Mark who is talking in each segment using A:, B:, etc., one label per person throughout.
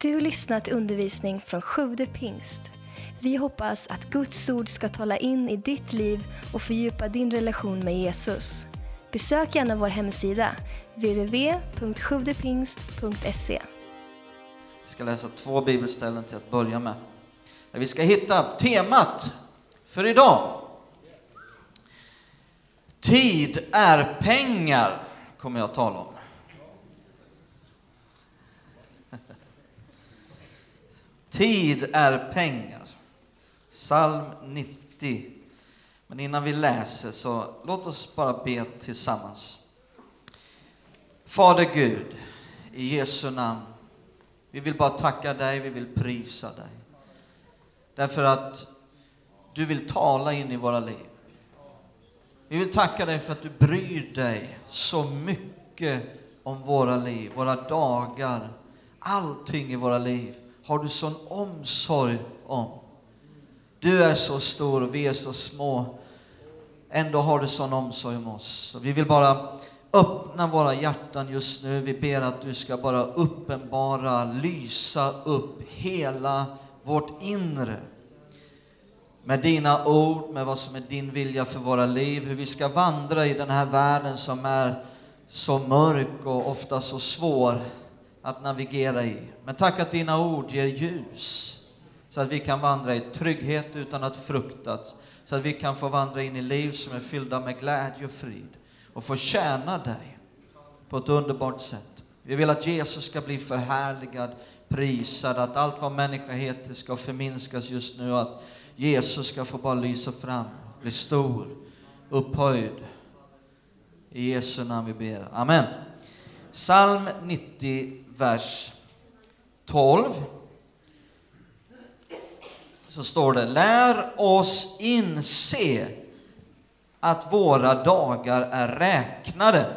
A: Du har lyssnat till undervisning från Sjude pingst. Vi hoppas att Guds ord ska tala in i ditt liv och fördjupa din relation med Jesus. Besök gärna vår hemsida, www.sjuvdepingst.se.
B: Vi ska läsa två bibelställen till att börja med. Där vi ska hitta temat för idag. Tid är pengar, kommer jag att tala om. Tid är pengar. Psalm 90. Men innan vi läser så låt oss bara be tillsammans. Fader Gud, i Jesu namn. Vi vill bara tacka dig, vi vill prisa dig. Därför att du vill tala in i våra liv. Vi vill tacka dig för att du bryr dig så mycket om våra liv, våra dagar, allting i våra liv har du sån omsorg om. Du är så stor och vi är så små. Ändå har du sån omsorg om oss. Så vi vill bara öppna våra hjärtan just nu. Vi ber att du ska bara uppenbara, lysa upp hela vårt inre. Med dina ord, med vad som är din vilja för våra liv, hur vi ska vandra i den här världen som är så mörk och ofta så svår att navigera i. Men tack att dina ord ger ljus så att vi kan vandra i trygghet utan att fruktas, så att vi kan få vandra in i liv som är fyllda med glädje och frid och få tjäna dig på ett underbart sätt. Vi vill att Jesus ska bli förhärligad, prisad, att allt vad människa heter ska förminskas just nu, att Jesus ska få bara lysa fram, bli stor, upphöjd. I Jesu namn vi ber. Amen. Psalm 90, vers 12 så står det, lär oss inse att våra dagar är räknade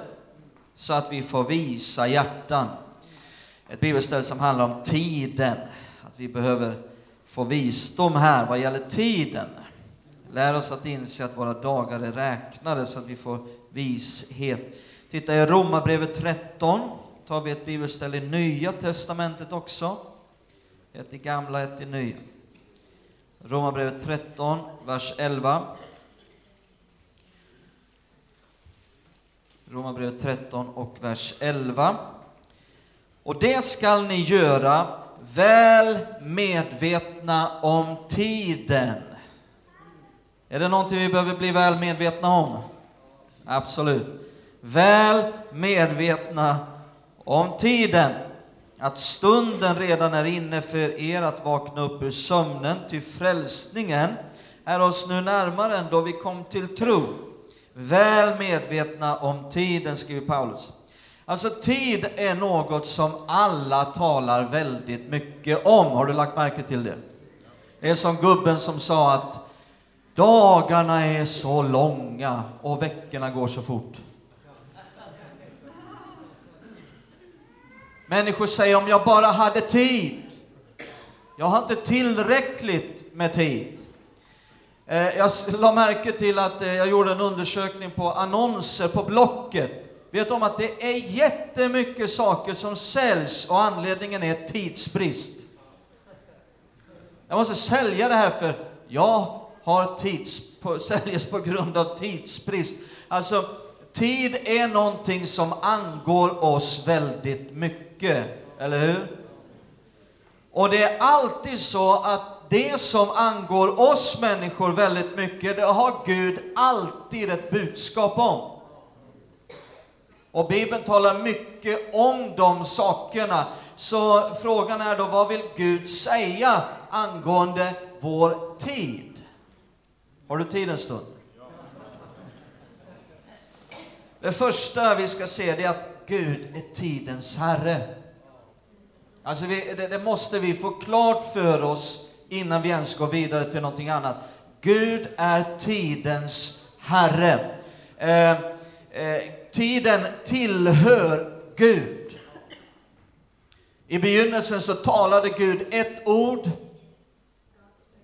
B: så att vi får visa hjärtan. Ett bibelställe som handlar om tiden, att vi behöver få visdom här vad gäller tiden. Lär oss att inse att våra dagar är räknade så att vi får vishet. Titta i Romarbrevet 13, tar vi ett bibelställe i Nya Testamentet också. Ett i gamla, ett i nya. Romarbrevet 13, vers 11. Romarbrevet 13 och vers 11. Och det skall ni göra väl medvetna om tiden. Är det någonting vi behöver bli väl medvetna om? Absolut. Väl medvetna om tiden att stunden redan är inne för er att vakna upp ur sömnen, ty frälsningen är oss nu närmare än då vi kom till tro. Väl medvetna om tiden, skriver Paulus. Alltså tid är något som alla talar väldigt mycket om. Har du lagt märke till det? Det är som gubben som sa att dagarna är så långa och veckorna går så fort. Människor säger om jag bara hade tid. Jag har inte tillräckligt med tid. Eh, jag la märke till att eh, jag gjorde en undersökning på annonser på Blocket. Vet om att det är jättemycket saker som säljs och anledningen är tidsbrist. Jag måste sälja det här för jag har tids, på, säljes på grund av tidsbrist. Alltså, tid är någonting som angår oss väldigt mycket mycket, eller hur? Och det är alltid så att det som angår oss människor väldigt mycket, det har Gud alltid ett budskap om. Och Bibeln talar mycket om de sakerna. Så frågan är då, vad vill Gud säga angående vår tid? Har du tid en stund? Det första vi ska se det är att Gud är tidens Herre. Alltså vi, det, det, måste vi få klart för oss innan vi ens går vidare till någonting annat. Gud är tidens Herre. Eh, eh, tiden tillhör Gud. I begynnelsen så talade Gud ett ord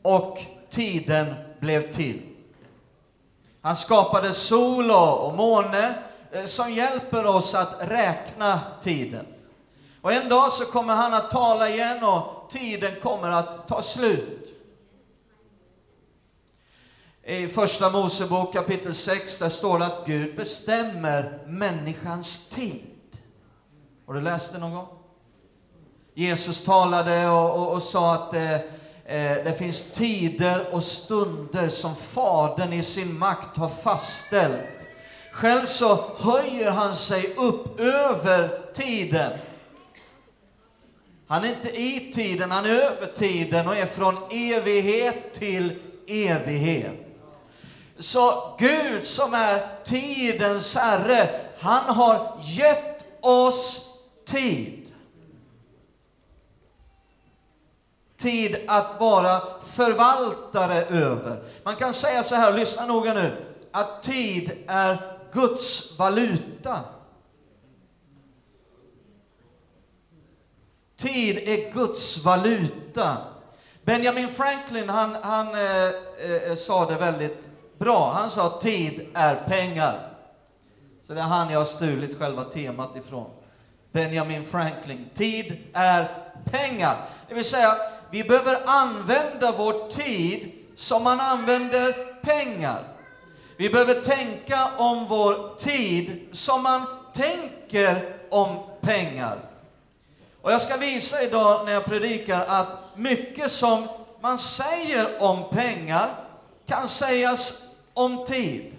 B: och tiden blev till. Han skapade sol och måne Eh, som hjälper oss att räkna tiden. Och en dag så kommer han att tala igen och tiden kommer att ta slut. I Första Mosebok kapitel 6 där står det att Gud bestämmer människans tid. Har du läst det någon gång? Jesus talade och, och, och sa att eh, eh det finns tider och stunder som Fadern i sin makt har fastställt. Själv så höjer han sig upp över tiden. Han är inte i tiden, han är över tiden och är från evighet till evighet. Så Gud som är tidens Herre, han har gett oss tid. Tid att vara förvaltare över. Man kan säga så här, lyssna noga nu, att tid är Guds valuta. Tid är Guds valuta. Benjamin Franklin, han, han eh, eh, eh sa det väldigt bra. Han sa att tid är pengar. Så det är han jag har stulit själva temat ifrån. Benjamin Franklin. Tid är pengar. Det vill säga, vi behöver använda vår tid som man använder pengar. Vi behöver tänka om vår tid som man tänker om pengar. Och jag ska visa idag när jag predikar att mycket som man säger om pengar kan sägas om tid.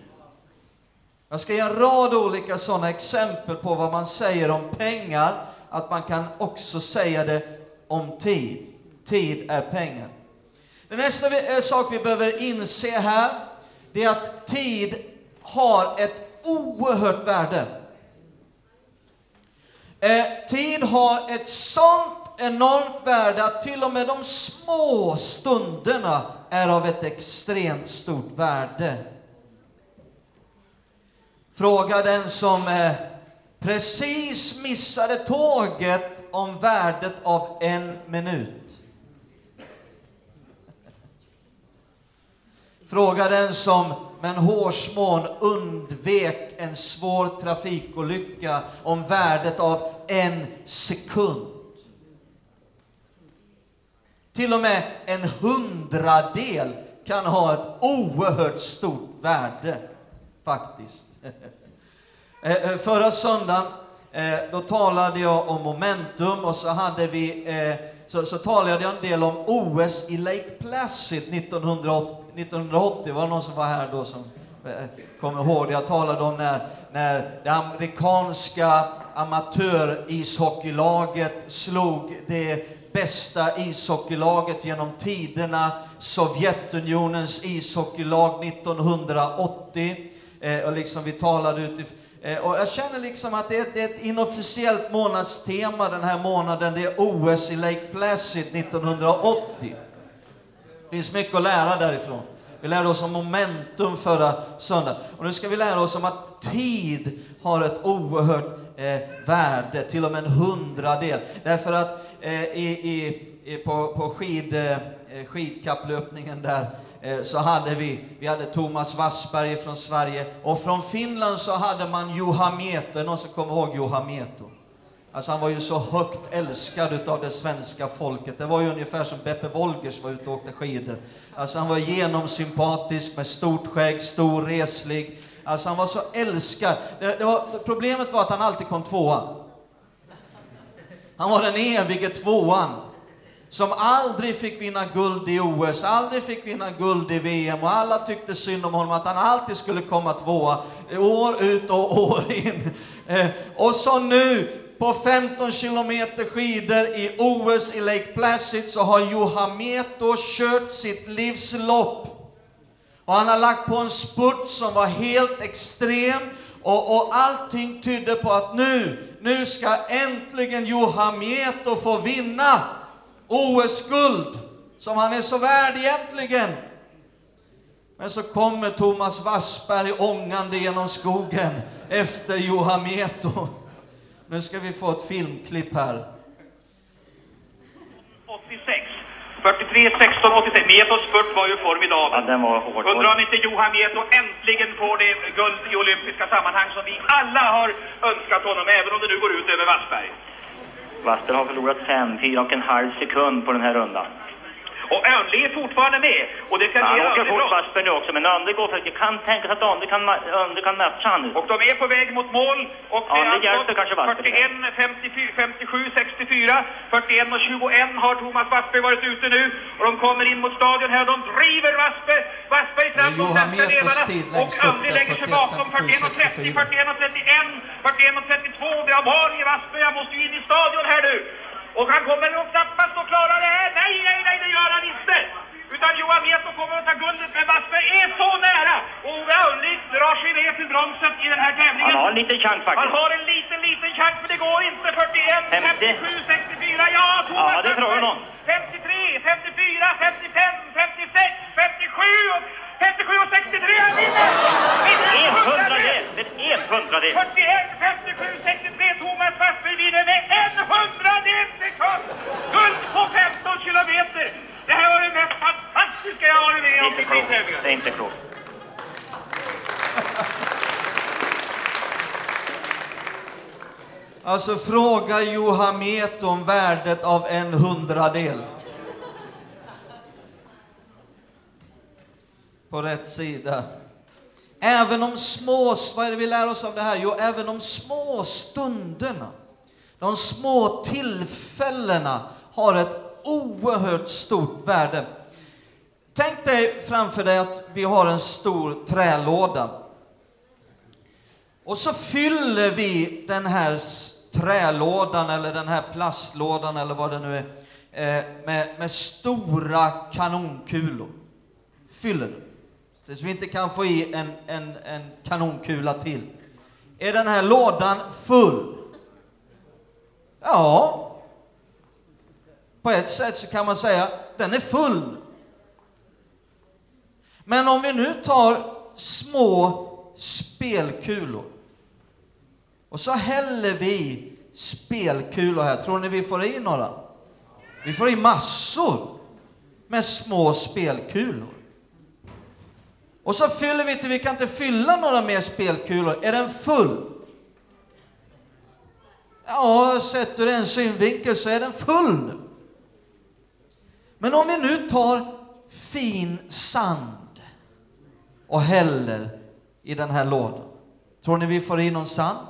B: Jag ska ge en rad olika sådana exempel på vad man säger om pengar, att man kan också säga det om tid. Tid är pengar. Det nästa vi, eh, sak vi behöver inse här, det är att tid har ett oerhört värde. Eh, tid har ett sånt enormt värde att till och med de små stunderna är av ett extremt stort värde. Fråga den som eh, precis missade tåget om värdet av en minut. Fråga den som med en hårsmån undvek en svår trafikolycka om värdet av en sekund. Till och med en hundradel kan ha ett oerhört stort värde, faktiskt. Eh, eh, förra söndagen eh, då talade jag om momentum och så, hade vi, så, så talade jag en del om OS i Lake Placid 1980. 1980 var det någon som var här då som eh, kommer ihåg det. Jag talade om när, när det amerikanska amatörishockeylaget slog det bästa ishockeylaget genom tiderna, Sovjetunionens ishockeylag 1980. Eh, och liksom vi talade utifrån Eh, och jag känner liksom att det är, det är ett inofficiellt månadstema den här månaden. Det är OS i Lake Placid 1980. Det finns mycket att lära därifrån. Vi lärde oss om momentum förra söndagen. Och nu ska vi lära oss om att tid har ett oerhört eh, värde, till och med en hundradel. Därför att eh, i, i, på, på skid, eh, skidkapplöpningen där Eh, så hade vi, vi hade Thomas Wassberg från Sverige och från Finland så hade man Juha Mieto. Är någon som kommer ihåg Juha Mieto? Alltså han var ju så högt älskad av det svenska folket. Det var ju ungefär som Beppe Wolgers var ute och åkte skidor. Alltså han var genomsympatisk med stort skägg, stor, reslig. Alltså han var så älskad. Det, det var, problemet var att han alltid kom tvåa. Han var den evige tvåan som aldrig fick vinna guld i OS, aldrig fick vinna guld i VM och alla tyckte synd om honom att han alltid skulle komma tvåa år ut och år in. Eh, och så nu på 15 kilometer skidor i OS i Lake Placid så har Juha Mieto kört sitt livs lopp. Och han har lagt på en spurt som var helt extrem och, och allting tydde på att nu, nu ska äntligen Juha Mieto få vinna OS-guld som han är så värd egentligen. Men så kommer Thomas Wassberg ångande genom skogen efter Juha Mieto. Nu ska vi få ett filmklipp här.
C: 86. 43, 16, 86. Mietos spurt var ju formidabel.
D: Ja, den var hård.
C: Undrar om inte Johan Mieto äntligen får det guld i olympiska sammanhang som vi alla har önskat honom, även om det nu går ut över Wassberg.
D: Wassberg har förlorat fem, fyra och en halv sekund på den här rundan.
C: Och Önli är fortfarande med. Och det kan
D: Han
C: ge
D: åker
C: Önli
D: fort. Wassberg nu också, men Önde går för... Det kan tänkas att Önde kan, Önde kan matcha han nu.
C: Och de är på väg mot mål. Och
D: Ja, det
C: är
D: hjälper kanske Wassberg.
C: 41, 54, 57, 64, 41 och 21 har Thomas Wassberg varit ute nu. Och de kommer in mot stadion här. De driver Wassberg, Wassberg fram
B: Meters
C: delarna.
B: tid
C: Och Önli lägger sig
B: 41,
C: bakom 41 och 30,
B: 64.
C: 41 och 31, 41 och 32. Vi har i Wassberg. Jag måste ju in i stadion här nu. Och han kommer nog knappast att klara det här. Nej, nej, nej, det gör han inte. Utan Johan Meto kommer att ta guldet, men Wassberg är så nära. Och Ove Örnlik drar sig ner till bronset i den här tävlingen.
D: Han har en liten chans
C: Han
D: faktiskt.
C: har en liten, liten chans, men det går inte. 41,
D: 50.
C: 57, 64. Ja, Thomas
D: Ja, det tror jag nog.
C: 53, 54, 55, 56, 57 och 57 och 63. Han vinner!
D: En hundradel! En hundradel!
C: 41, 57, 63. Thomas Wassberg vinner med en hundradel sekund! Guld på 15 kilometer! Det här var det mest fantastiska jag har varit
D: Det
C: med
D: är
C: om
D: inte
C: i skidtävlingar.
D: Det är inte klokt.
B: Alltså fråga Johamet om värdet av en hundradel. På rätt sida. Även de små, vad är det vi lär oss av det här? Jo, även de små stunderna, de små tillfällena har ett oerhört stort värde. Tänk dig framför dig att vi har en stor trälåda. Och så fyller vi den här trälådan eller den här plastlådan eller vad det nu är eh, med, med stora kanonkulor. Fyller den. Tills vi inte kan få i en, en, en kanonkula till. Är den här lådan full? Ja. På ett sätt så kan man säga den är full. Men om vi nu tar små spelkulor och så häller vi spelkulor här. Tror ni vi får i några? Vi får i massor med små spelkulor. Och så fyller vi till vi kan inte fylla några mer spelkulor. Är den full? Ja, sett ur en synvinkel så är den full nu. Men om vi nu tar fin sand och häller i den här lådan. Tror ni vi får i någon sand?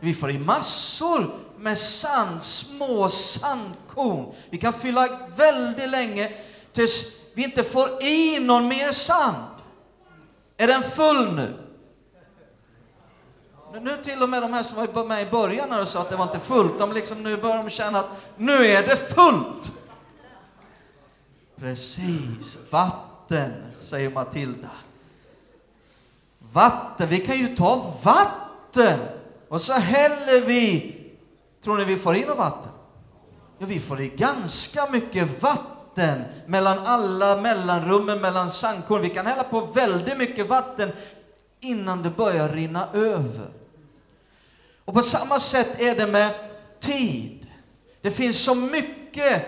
B: Vi får i massor med sand, små sandkorn. Vi kan fylla väldigt länge tills vi inte får i någon mer sand. Är den full nu? Nu- till och med de här som var med i början och sa att det var inte fullt, de liksom, nu börjar de känna att nu är det fullt. Precis, vatten, säger Matilda. Vatten, vi kan ju ta vatten! Och så häller vi, tror ni vi får in något vatten? Ja, vi får i ganska mycket vatten mellan alla mellanrummen mellan sandkorn. Vi kan hälla på väldigt mycket vatten innan det börjar rinna över. Och på samma sätt är det med tid. Det finns så mycket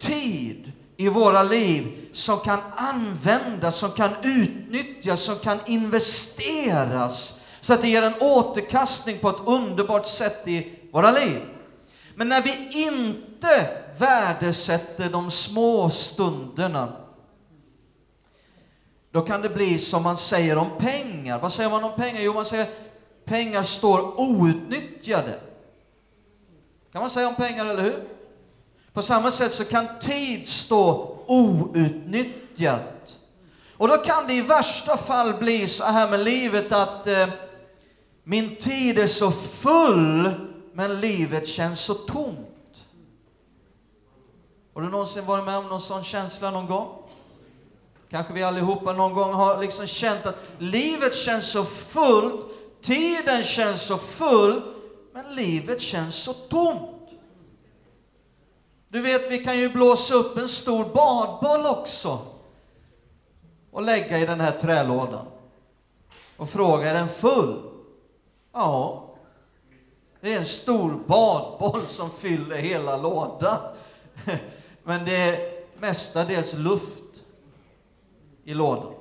B: tid i våra liv som kan användas, som kan utnyttjas, som kan investeras så att det ger en återkastning på ett underbart sätt i våra liv. Men när vi inte värdesätter de små stunderna då kan det bli som man säger om pengar. Vad säger man om pengar? Jo, man säger pengar står outnyttjade. kan man säga om pengar, eller hur? På samma sätt så kan tid stå outnyttjad. Och då kan det i värsta fall bli så här med livet att eh, min tid är så full, men livet känns så tomt. Har du någonsin varit med om någon sån känsla någon gång? Kanske vi allihopa någon gång har liksom känt att livet känns så fullt, tiden känns så full, men livet känns så tomt. Du vet, vi kan ju blåsa upp en stor badboll också och lägga i den här trälådan och fråga, är den full? Ja, det är en stor badboll som fyller hela lådan. Men det är mestadels luft i lådan.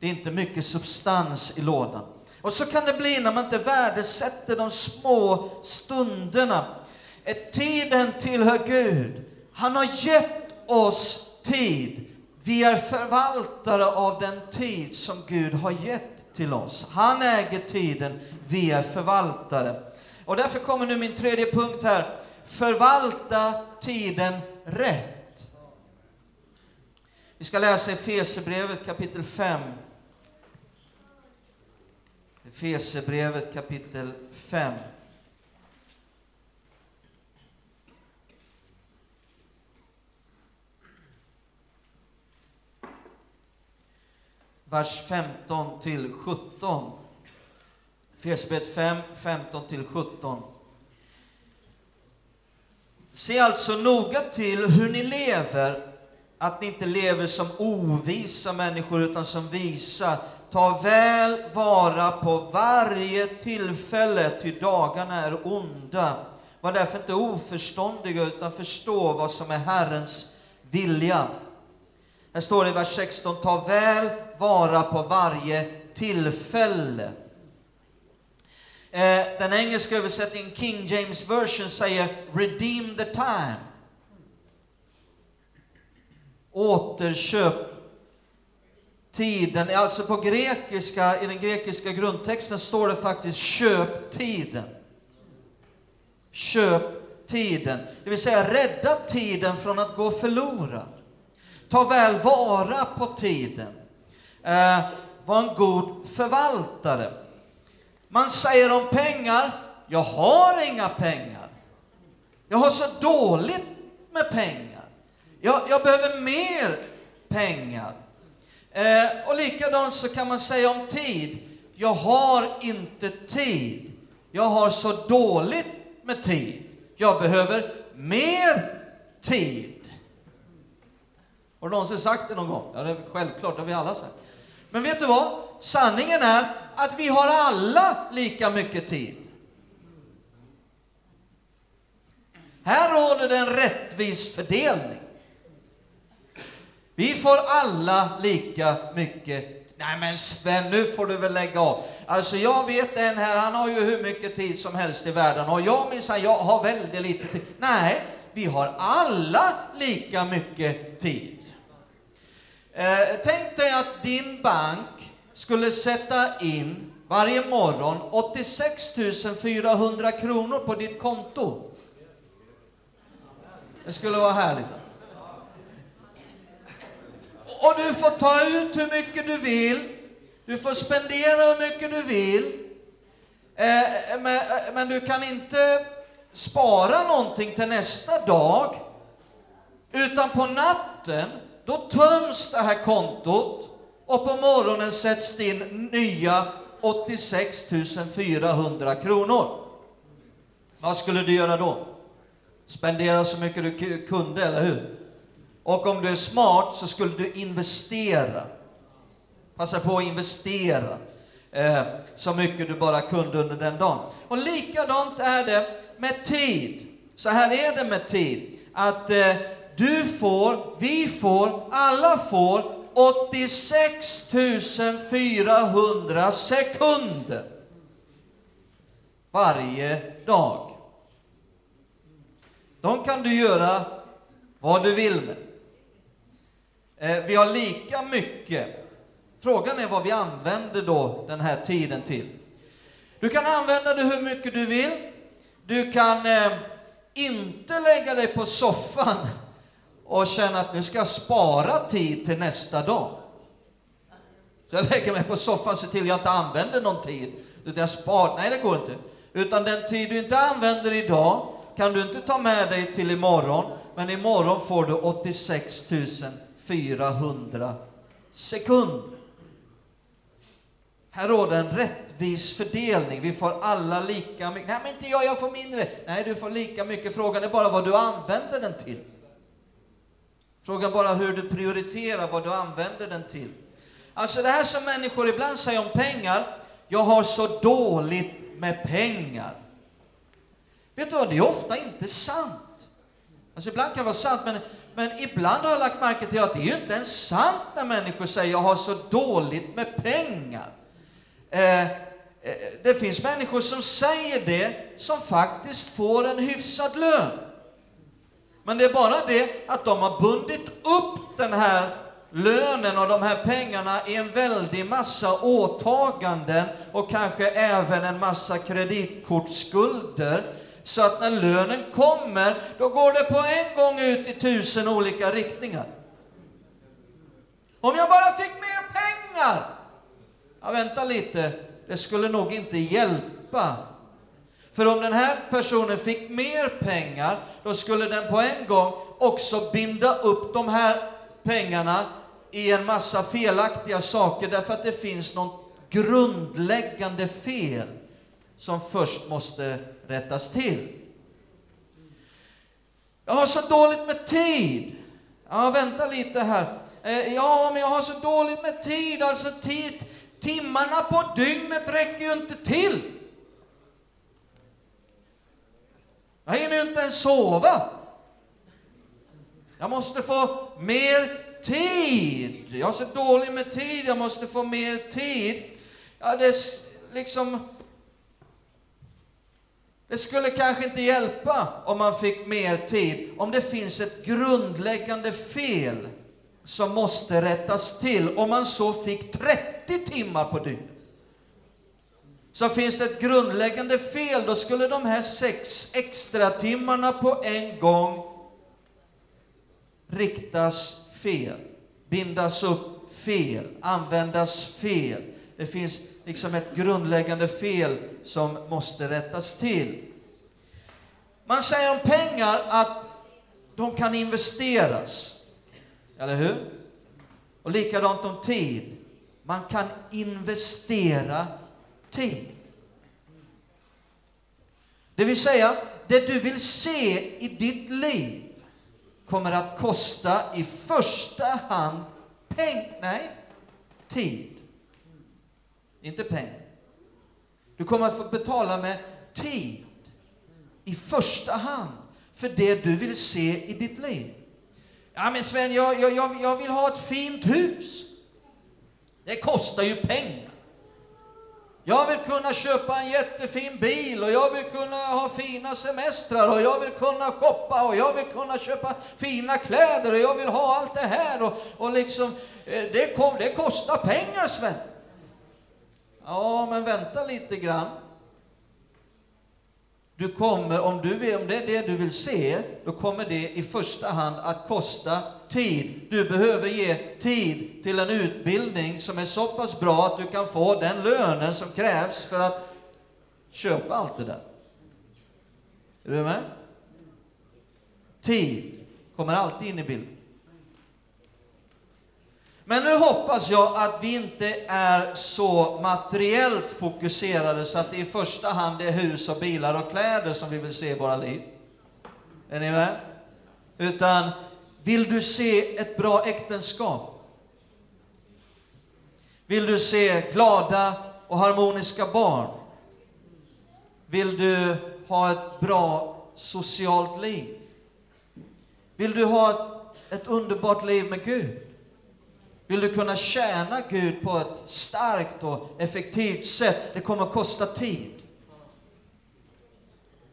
B: Det är inte mycket substans i lådan. Och så kan det bli när man inte värdesätter de små stunderna. Ett tiden tillhör Gud. Han har gett oss tid. Vi är förvaltare av den tid som Gud har gett till oss. Han äger tiden, vi är förvaltare. Och därför kommer nu min tredje punkt här. Förvalta tiden rätt. Vi ska läsa Efesebrevet kapitel 5. Efesebrevet kapitel 5. Vers 15 till 17. Efesierbrevet 5, 15 till 17. Se alltså noga till hur ni lever, att ni inte lever som ovisa människor utan som visa. Ta väl vara på varje tillfälle, ty dagarna är onda. Var därför inte oförståndiga utan förstå vad som är Herrens vilja. Här står det i vers 16, ta väl vara på varje tillfälle. Eh, den engelska översättningen, King James version, säger redeem the time. Återköp tiden. Alltså på grekiska, i den grekiska grundtexten står det faktiskt köp tiden. Köp tiden. Det vill säga rädda tiden från att gå förlorad. Ta väl vara på tiden. Eh, var en god förvaltare. Man säger om pengar, jag har inga pengar. Jag har så dåligt med pengar. Jag, jag behöver mer pengar. Eh, och likadant så kan man säga om tid, jag har inte tid. Jag har så dåligt med tid. Jag behöver mer tid. Har du någonsin sagt det någon gång? Ja, det är självklart, det har vi alla sagt. Men vet du vad? Sanningen är att vi har alla lika mycket tid. Här råder det en rättvis fördelning. Vi får alla lika mycket Nej men Sven, nu får du väl lägga av. Alltså jag vet en här, han har ju hur mycket tid som helst i världen och jag minsann, jag har väldigt lite tid. Nej, vi har alla lika mycket tid. Eh, tänk dig att din bank skulle sätta in varje morgon 86 400 kronor på ditt konto. Det skulle vara härligt. Och du får ta ut hur mycket du vill. Du får spendera hur mycket du vill. Eh, men, eh, men du kan inte spara någonting till nästa dag. Utan på natten då töms det här kontot och på morgonen sätts det in nya 86 400 kronor. Vad skulle du göra då? Spendera så mycket du kunde, eller hur? Och om du är smart så skulle du investera. Passa på att investera eh, så mycket du bara kunde under den dagen. Och likadant är det med tid. Så här är det med tid. Att eh, du får, vi får, alla får 86 400 sekunder varje dag. De kan du göra vad du vill med. Eh, vi har lika mycket. Frågan är vad vi använder då den här tiden till. Du kan använda det hur mycket du vill. Du kan eh, inte lägga dig på soffan och känner att nu ska jag spara tid till nästa dag. Så jag lägger mig på soffan och ser till att jag inte använder någon tid. Utan jag spar. Nej, det går inte. Utan den tid du inte använder idag kan du inte ta med dig till imorgon. Men imorgon får du 86 400 sekunder. Här råder en rättvis fördelning. Vi får alla lika mycket. Nej, men inte jag, jag får mindre. Nej, du får lika mycket. Frågan är bara vad du använder den till. Frågan bara hur du prioriterar, vad du använder den till. Alltså det här som människor ibland säger om pengar, jag har så dåligt med pengar. Vet du vad, det är ofta inte sant. Alltså ibland kan det vara sant, men, men ibland har jag lagt märke till att det är ju inte ens sant när människor säger jag har så dåligt med pengar. Eh, eh, det finns människor som säger det, som faktiskt får en hyfsad lön. Men det är bara det att de har bundit upp den här lönen och de här pengarna i en väldig massa åtaganden och kanske även en massa kreditkortsskulder. Så att när lönen kommer, då går det på en gång ut i tusen olika riktningar. Om jag bara fick mer pengar! Ja, vänta lite, det skulle nog inte hjälpa. För om den här personen fick mer pengar, då skulle den på en gång också binda upp de här pengarna i en massa felaktiga saker, därför att det finns något grundläggande fel som först måste rättas till. Jag har så dåligt med tid. Ja, vänta lite här. Eh, ja, men jag har så dåligt med tid. Alltså, tid, timmarna på dygnet räcker ju inte till. Jag hinner ju inte ens sova. Jag måste få mer tid. Jag är så dålig med tid, jag måste få mer tid. Ja, det liksom... Det skulle kanske inte hjälpa om man fick mer tid, om det finns ett grundläggande fel som måste rättas till. Om man så fick 30 timmar på dygnet, så finns det ett grundläggande fel, då skulle de här sex extra timmarna på en gång riktas fel, bindas upp fel, användas fel. Det finns liksom ett grundläggande fel som måste rättas till. Man säger om pengar att de kan investeras. Eller hur? Och likadant om tid. Man kan investera tid. Det vill säga, det du vill se i ditt liv kommer att kosta i första hand peng... Nej, tid. Inte pengar. Du kommer att få betala med tid i första hand för det du vill se i ditt liv. Ja, men Sven, jag, jag, jag vill ha ett fint hus. Det kostar ju pengar. Jag vill kunna köpa en jättefin bil och jag vill kunna ha fina semestrar och jag vill kunna shoppa och jag vill kunna köpa fina kläder och jag vill ha allt det här och, och liksom, eh, det, kom, det kostar pengar Sven. Ja, men vänta lite grann. Du kommer, om, du vill, om det är det du vill se, då kommer det i första hand att kosta tid. Du behöver ge tid till en utbildning som är så pass bra att du kan få den lönen som krävs för att köpa allt det där. Är du med? Tid kommer alltid in i bilden. Men nu hoppas jag att vi inte är så materiellt fokuserade så att det i första hand är hus och bilar och kläder som vi vill se i våra liv. Är ni med? Utan, vill du se ett bra äktenskap? Vill du se glada och harmoniska barn? Vill du ha ett bra socialt liv? Vill du ha ett, ett underbart liv med Gud? Vill du kunna tjäna Gud på ett starkt och effektivt sätt, det kommer att kosta tid.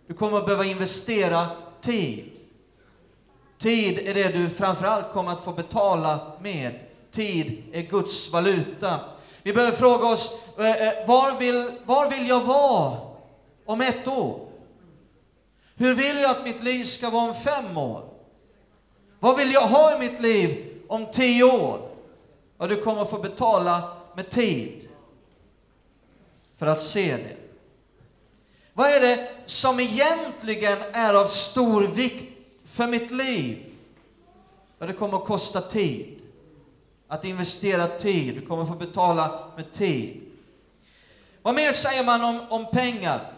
B: Du kommer att behöva investera tid. Tid är det du framförallt kommer att få betala med. Tid är Guds valuta. Vi behöver fråga oss, eh, eh, var vill, var vill jag vara om ett år? Hur vill jag att mitt liv ska vara om fem år? Vad vill jag ha i mitt liv om tio år? Ja, du kommer att få betala med tid för att se det. Vad är det som egentligen är av stor vikt för mitt liv? Ja, det kommer att kosta tid. Att investera tid. Du kommer få betala med tid. Vad mer säger man om, om pengar?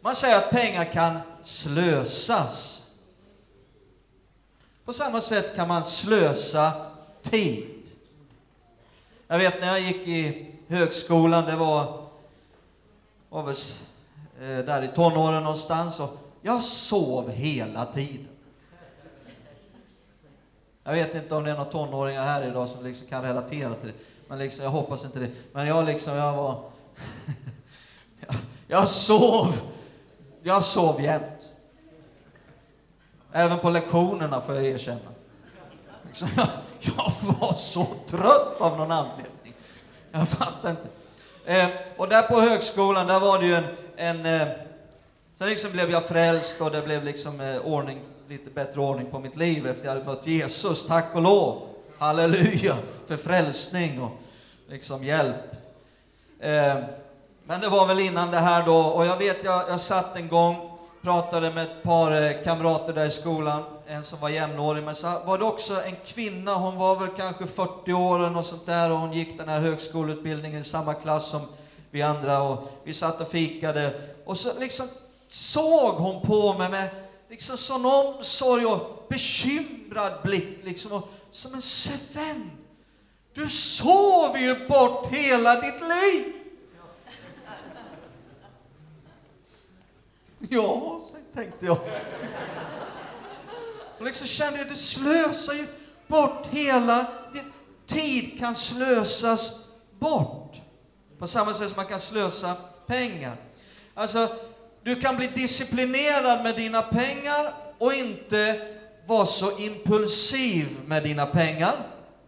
B: Man säger att pengar kan slösas. På samma sätt kan man slösa tid. Jag vet när jag gick i högskolan, det var, var väl eh, där i tonåren någonstans, och jag sov hela tiden. Jag vet inte om det är några tonåringar här idag som liksom kan relatera till det, men liksom, jag hoppas inte det. Men jag, liksom, jag var Jag- Jag sov. Jag sov jämt. Även på lektionerna får jag erkänna. Liksom, Jag, jag var så trött av någon anledning. Jag fattar inte. Eh, och där på högskolan, där var det ju en... en eh, sen liksom blev jag frälst och det blev liksom eh, ordning, lite bättre ordning på mitt liv efter jag hade mött Jesus, tack och lov. Halleluja. För frälsning och liksom hjälp. Eh, men det var väl innan det här då, och jag vet, jag, jag satt en gång, pratade med ett par eh, kamrater där i skolan, en som var jämnårig, men så var det också en kvinna, hon var väl kanske 40 år och sånt där, och hon gick den här högskoleutbildningen i samma klass som vi andra, och vi satt och fikade, och så liksom såg hon på mig med liksom sån omsorg och bekymrad blick, liksom, och som en Sven, du sover ju bort hela ditt liv! Ja, så tänkte jag. Och liksom kände jag, du slösar ju bort hela... din tid kan slösas bort. På samma sätt som man kan slösa pengar. Alltså, du kan bli disciplinerad med dina pengar och inte vara så impulsiv med dina pengar.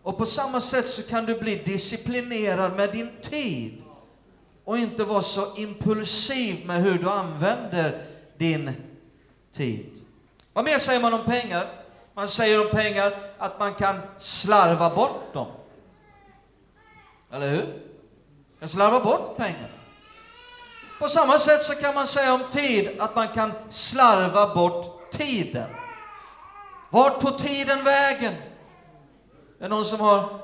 B: Och på samma sätt så kan du bli disciplinerad med din tid och inte vara så impulsiv med hur du använder din tid. Vad mer säger man om pengar? Man säger om pengar att man kan slarva bort dem. Eller hur? Man kan slarva bort pengar. På samma sätt så kan man säga om tid att man kan slarva bort tiden. Vart tog tiden vägen? Är det någon som har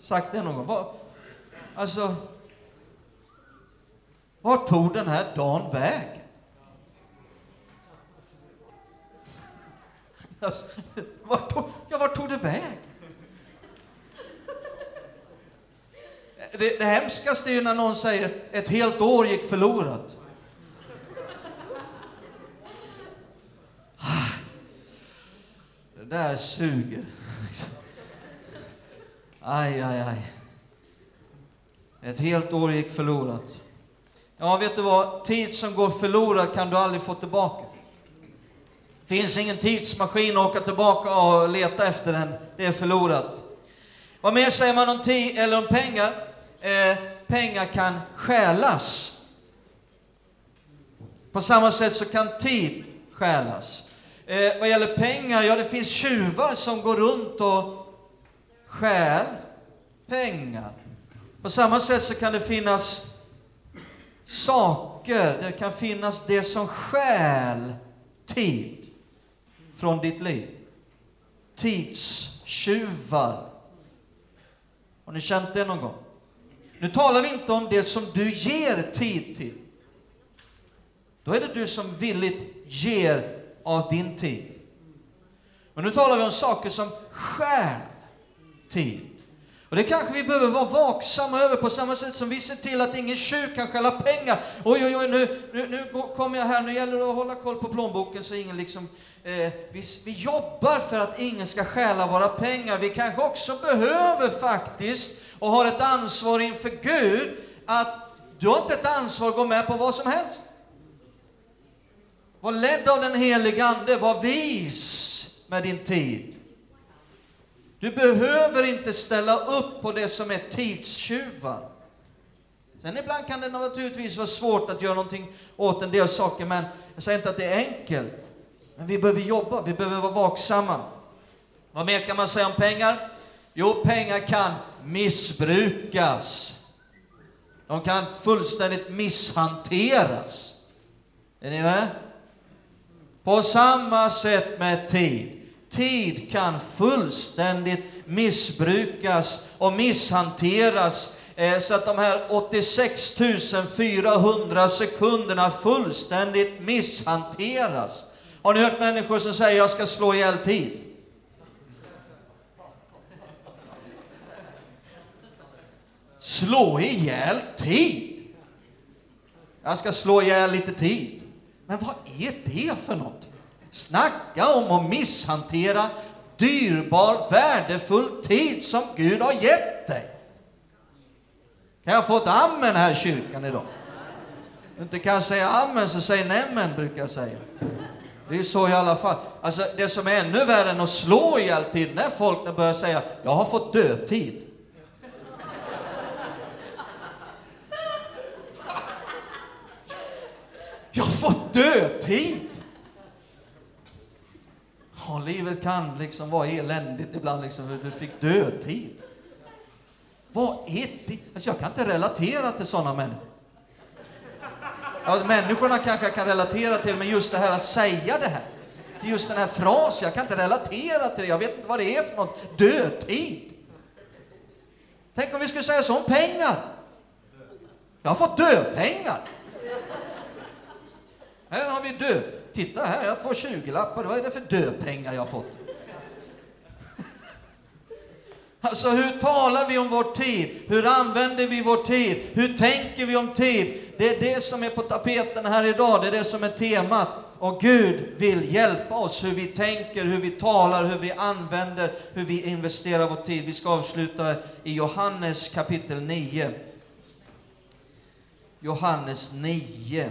B: sagt det någon gång? Var, alltså, vart tog den här dagen vägen? Alltså, vart tog, ja, vart tog det vägen? Det, det hemskaste är ju när någon säger ett helt år gick förlorat. Det där suger. Aj, aj, aj. Ett helt år gick förlorat. Ja, vet du vad? Tid som går förlorad kan du aldrig få tillbaka. finns ingen tidsmaskin att åka tillbaka och leta efter den. Det är förlorat. Vad mer säger man om tid eller om pengar? Eh, pengar kan stjälas. På samma sätt så kan tid stjälas. Eh, vad gäller pengar, ja det finns tjuvar som går runt och stjäl pengar. På samma sätt så kan det finnas saker, det kan finnas det som stjäl tid från ditt liv. Tidstjuvar. Har ni känt det någon gång? Nu talar vi inte om det som du ger tid till. Då är det du som villigt ger av din tid. Men nu talar vi om saker som stjäl tid. Och det kanske vi behöver vara vaksamma över på samma sätt som vi ser till att ingen tjuv kan stjäla pengar. Oj, oj, oj, nu, nu, nu kommer jag här, nu gäller det att hålla koll på plånboken så ingen liksom... Eh, vi, vi jobbar för att ingen ska stjäla våra pengar. Vi kanske också behöver faktiskt, och har ett ansvar inför Gud, att du har inte ett ansvar att gå med på vad som helst. Var ledd av den helige Ande, var vis med din tid. Du behöver inte ställa upp på det som är tidstjuvar. Sen ibland kan det naturligtvis vara svårt att göra någonting åt en del saker, men jag säger inte att det är enkelt. Men vi behöver jobba, vi behöver vara vaksamma. Vad mer kan man säga om pengar? Jo, pengar kan missbrukas. De kan fullständigt misshanteras. Är ni med? På samma sätt med tid. Tid kan fullständigt missbrukas och misshanteras eh, så att de här 86 400 sekunderna fullständigt misshanteras. Har ni hört människor som säger jag ska slå ihjäl tid? Slå ihjäl tid? Jag ska slå ihjäl lite tid. Men vad är det för något? Snacka om att misshantera dyrbar, värdefull tid som Gud har gett dig. Kan jag få ett amen här i kyrkan idag? Du inte kan säga amen, så säg nämen, brukar jag säga. Det är så i alla fall. Alltså, det som är ännu värre än att slå ihjäl tiden, när folk börjar säga jag har fått dödtid. Jag har fått dödtid! Ja, livet kan liksom vara eländigt ibland, liksom, du fick dödtid. Vad är det? Alltså, jag kan inte relatera till sådana människor. Ja, människorna kanske jag kan relatera till, men just det här att säga det här, till just den här frasen, jag kan inte relatera till det, jag vet inte vad det är för något. Dödtid! Tänk om vi skulle säga så om pengar. Jag har fått dödpengar. Här har vi död. Titta här, jag får 20-lappar. Vad är det för dödpengar jag har fått? Alltså hur talar vi om vår tid? Hur använder vi vår tid? Hur tänker vi om tid? Det är det som är på tapeten här idag, det är det som är temat. Och Gud vill hjälpa oss hur vi tänker, hur vi talar, hur vi använder, hur vi investerar vår tid. Vi ska avsluta i Johannes kapitel 9. Johannes 9.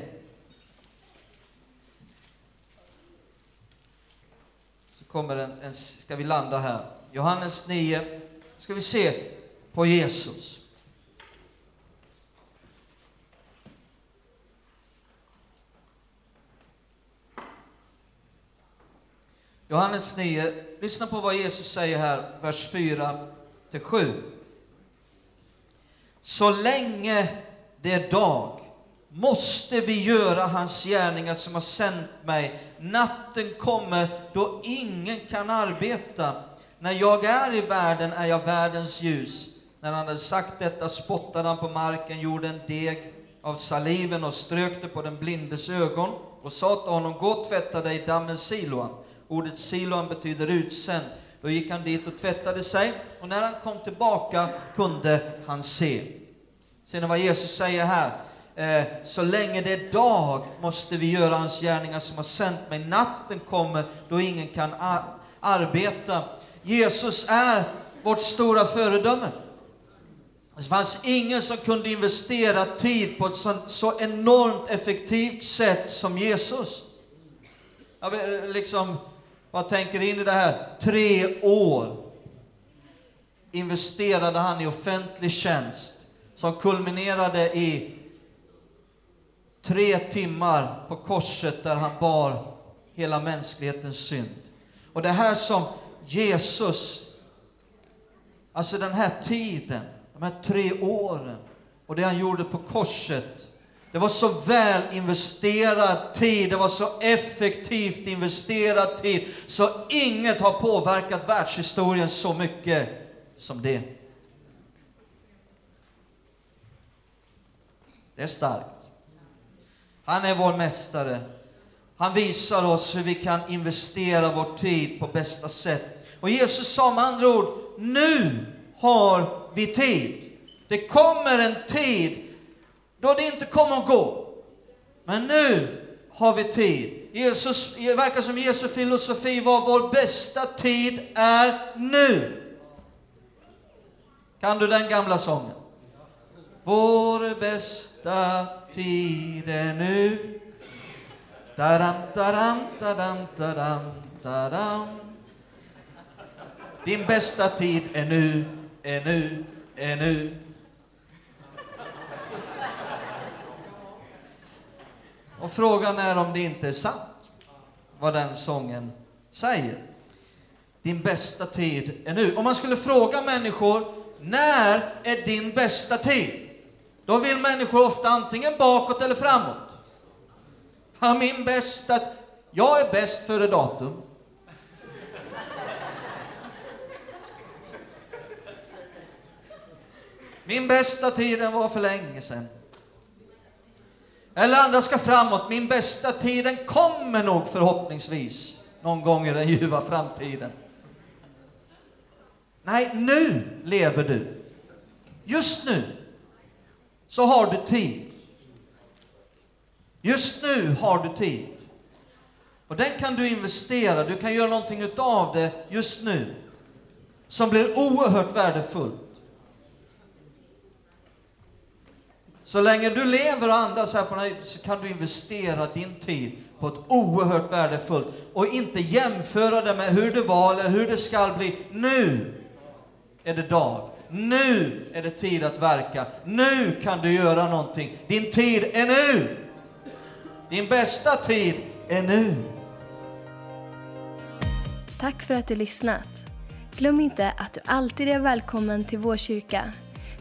B: Så kommer en, en, ska vi landa här. Johannes 9 ska vi se på Jesus. Johannes 9, lyssna på vad Jesus säger här, vers 4 till 7. Så länge det är dag måste vi göra hans gärningar som har sänt mig. Natten kommer då ingen kan arbeta. När jag är i världen är jag världens ljus. När han hade sagt detta spottade han på marken, gjorde en deg av saliven och strök det på den blindes ögon och sa till honom, gå och tvätta dig i dammen Siloan. Ordet Siloam betyder utsänd. Då gick han dit och tvättade sig och när han kom tillbaka kunde han se. Ser ni vad Jesus säger här? Eh, så länge det är dag måste vi göra hans gärningar som har sänt mig. Natten kommer då ingen kan arbeta. Jesus är vårt stora föredöme. Det fanns ingen som kunde investera tid på ett sånt, så enormt effektivt sätt som Jesus. Jag eh, liksom, vad tänker in i det här? Tre år investerade han i offentlig tjänst som kulminerade i tre timmar på korset där han bar hela mänsklighetens synd. Och det här som Jesus, alltså den här tiden, de här tre åren och det han gjorde på korset, det var så väl investerad tid, det var så effektivt investerad tid, så inget har påverkat världshistorien så mycket som det. Det är starkt. Han är vår mästare. Han visar oss hur vi kan investera vår tid på bästa sätt. Och Jesus sa med andra ord, nu har vi tid. Det kommer en tid då det inte kommer att gå. Men nu har vi tid. Jesus, det verkar som Jesu filosofi var vår bästa tid är nu. Kan du den gamla sången? Vår bästa tid är nu. Tadam, tadam, tadam, tadam, tadam. Din bästa tid är nu, är nu, är nu. Och frågan är om det inte är sant, vad den sången säger. Din bästa tid är nu. Om man skulle fråga människor, när är din bästa tid? Då vill människor ofta antingen bakåt eller framåt. Ja, min bästa... Jag är bäst före datum. Min bästa tiden var för länge sedan. Eller andra ska framåt. Min bästa tiden kommer nog förhoppningsvis någon gång i den ljuva framtiden. Nej, nu lever du. Just nu så har du tid. Just nu har du tid. Och den kan du investera, du kan göra någonting utav det just nu som blir oerhört värdefullt. Så länge du lever och andas här på den här, så kan du investera din tid på ett oerhört värdefullt och inte jämföra det med hur det var eller hur det ska bli. Nu är det dag. Nu är det tid att verka. Nu kan du göra någonting. Din tid är nu. Din bästa tid är nu.
A: Tack för att du lyssnat. Glöm inte att du alltid är välkommen till vår kyrka.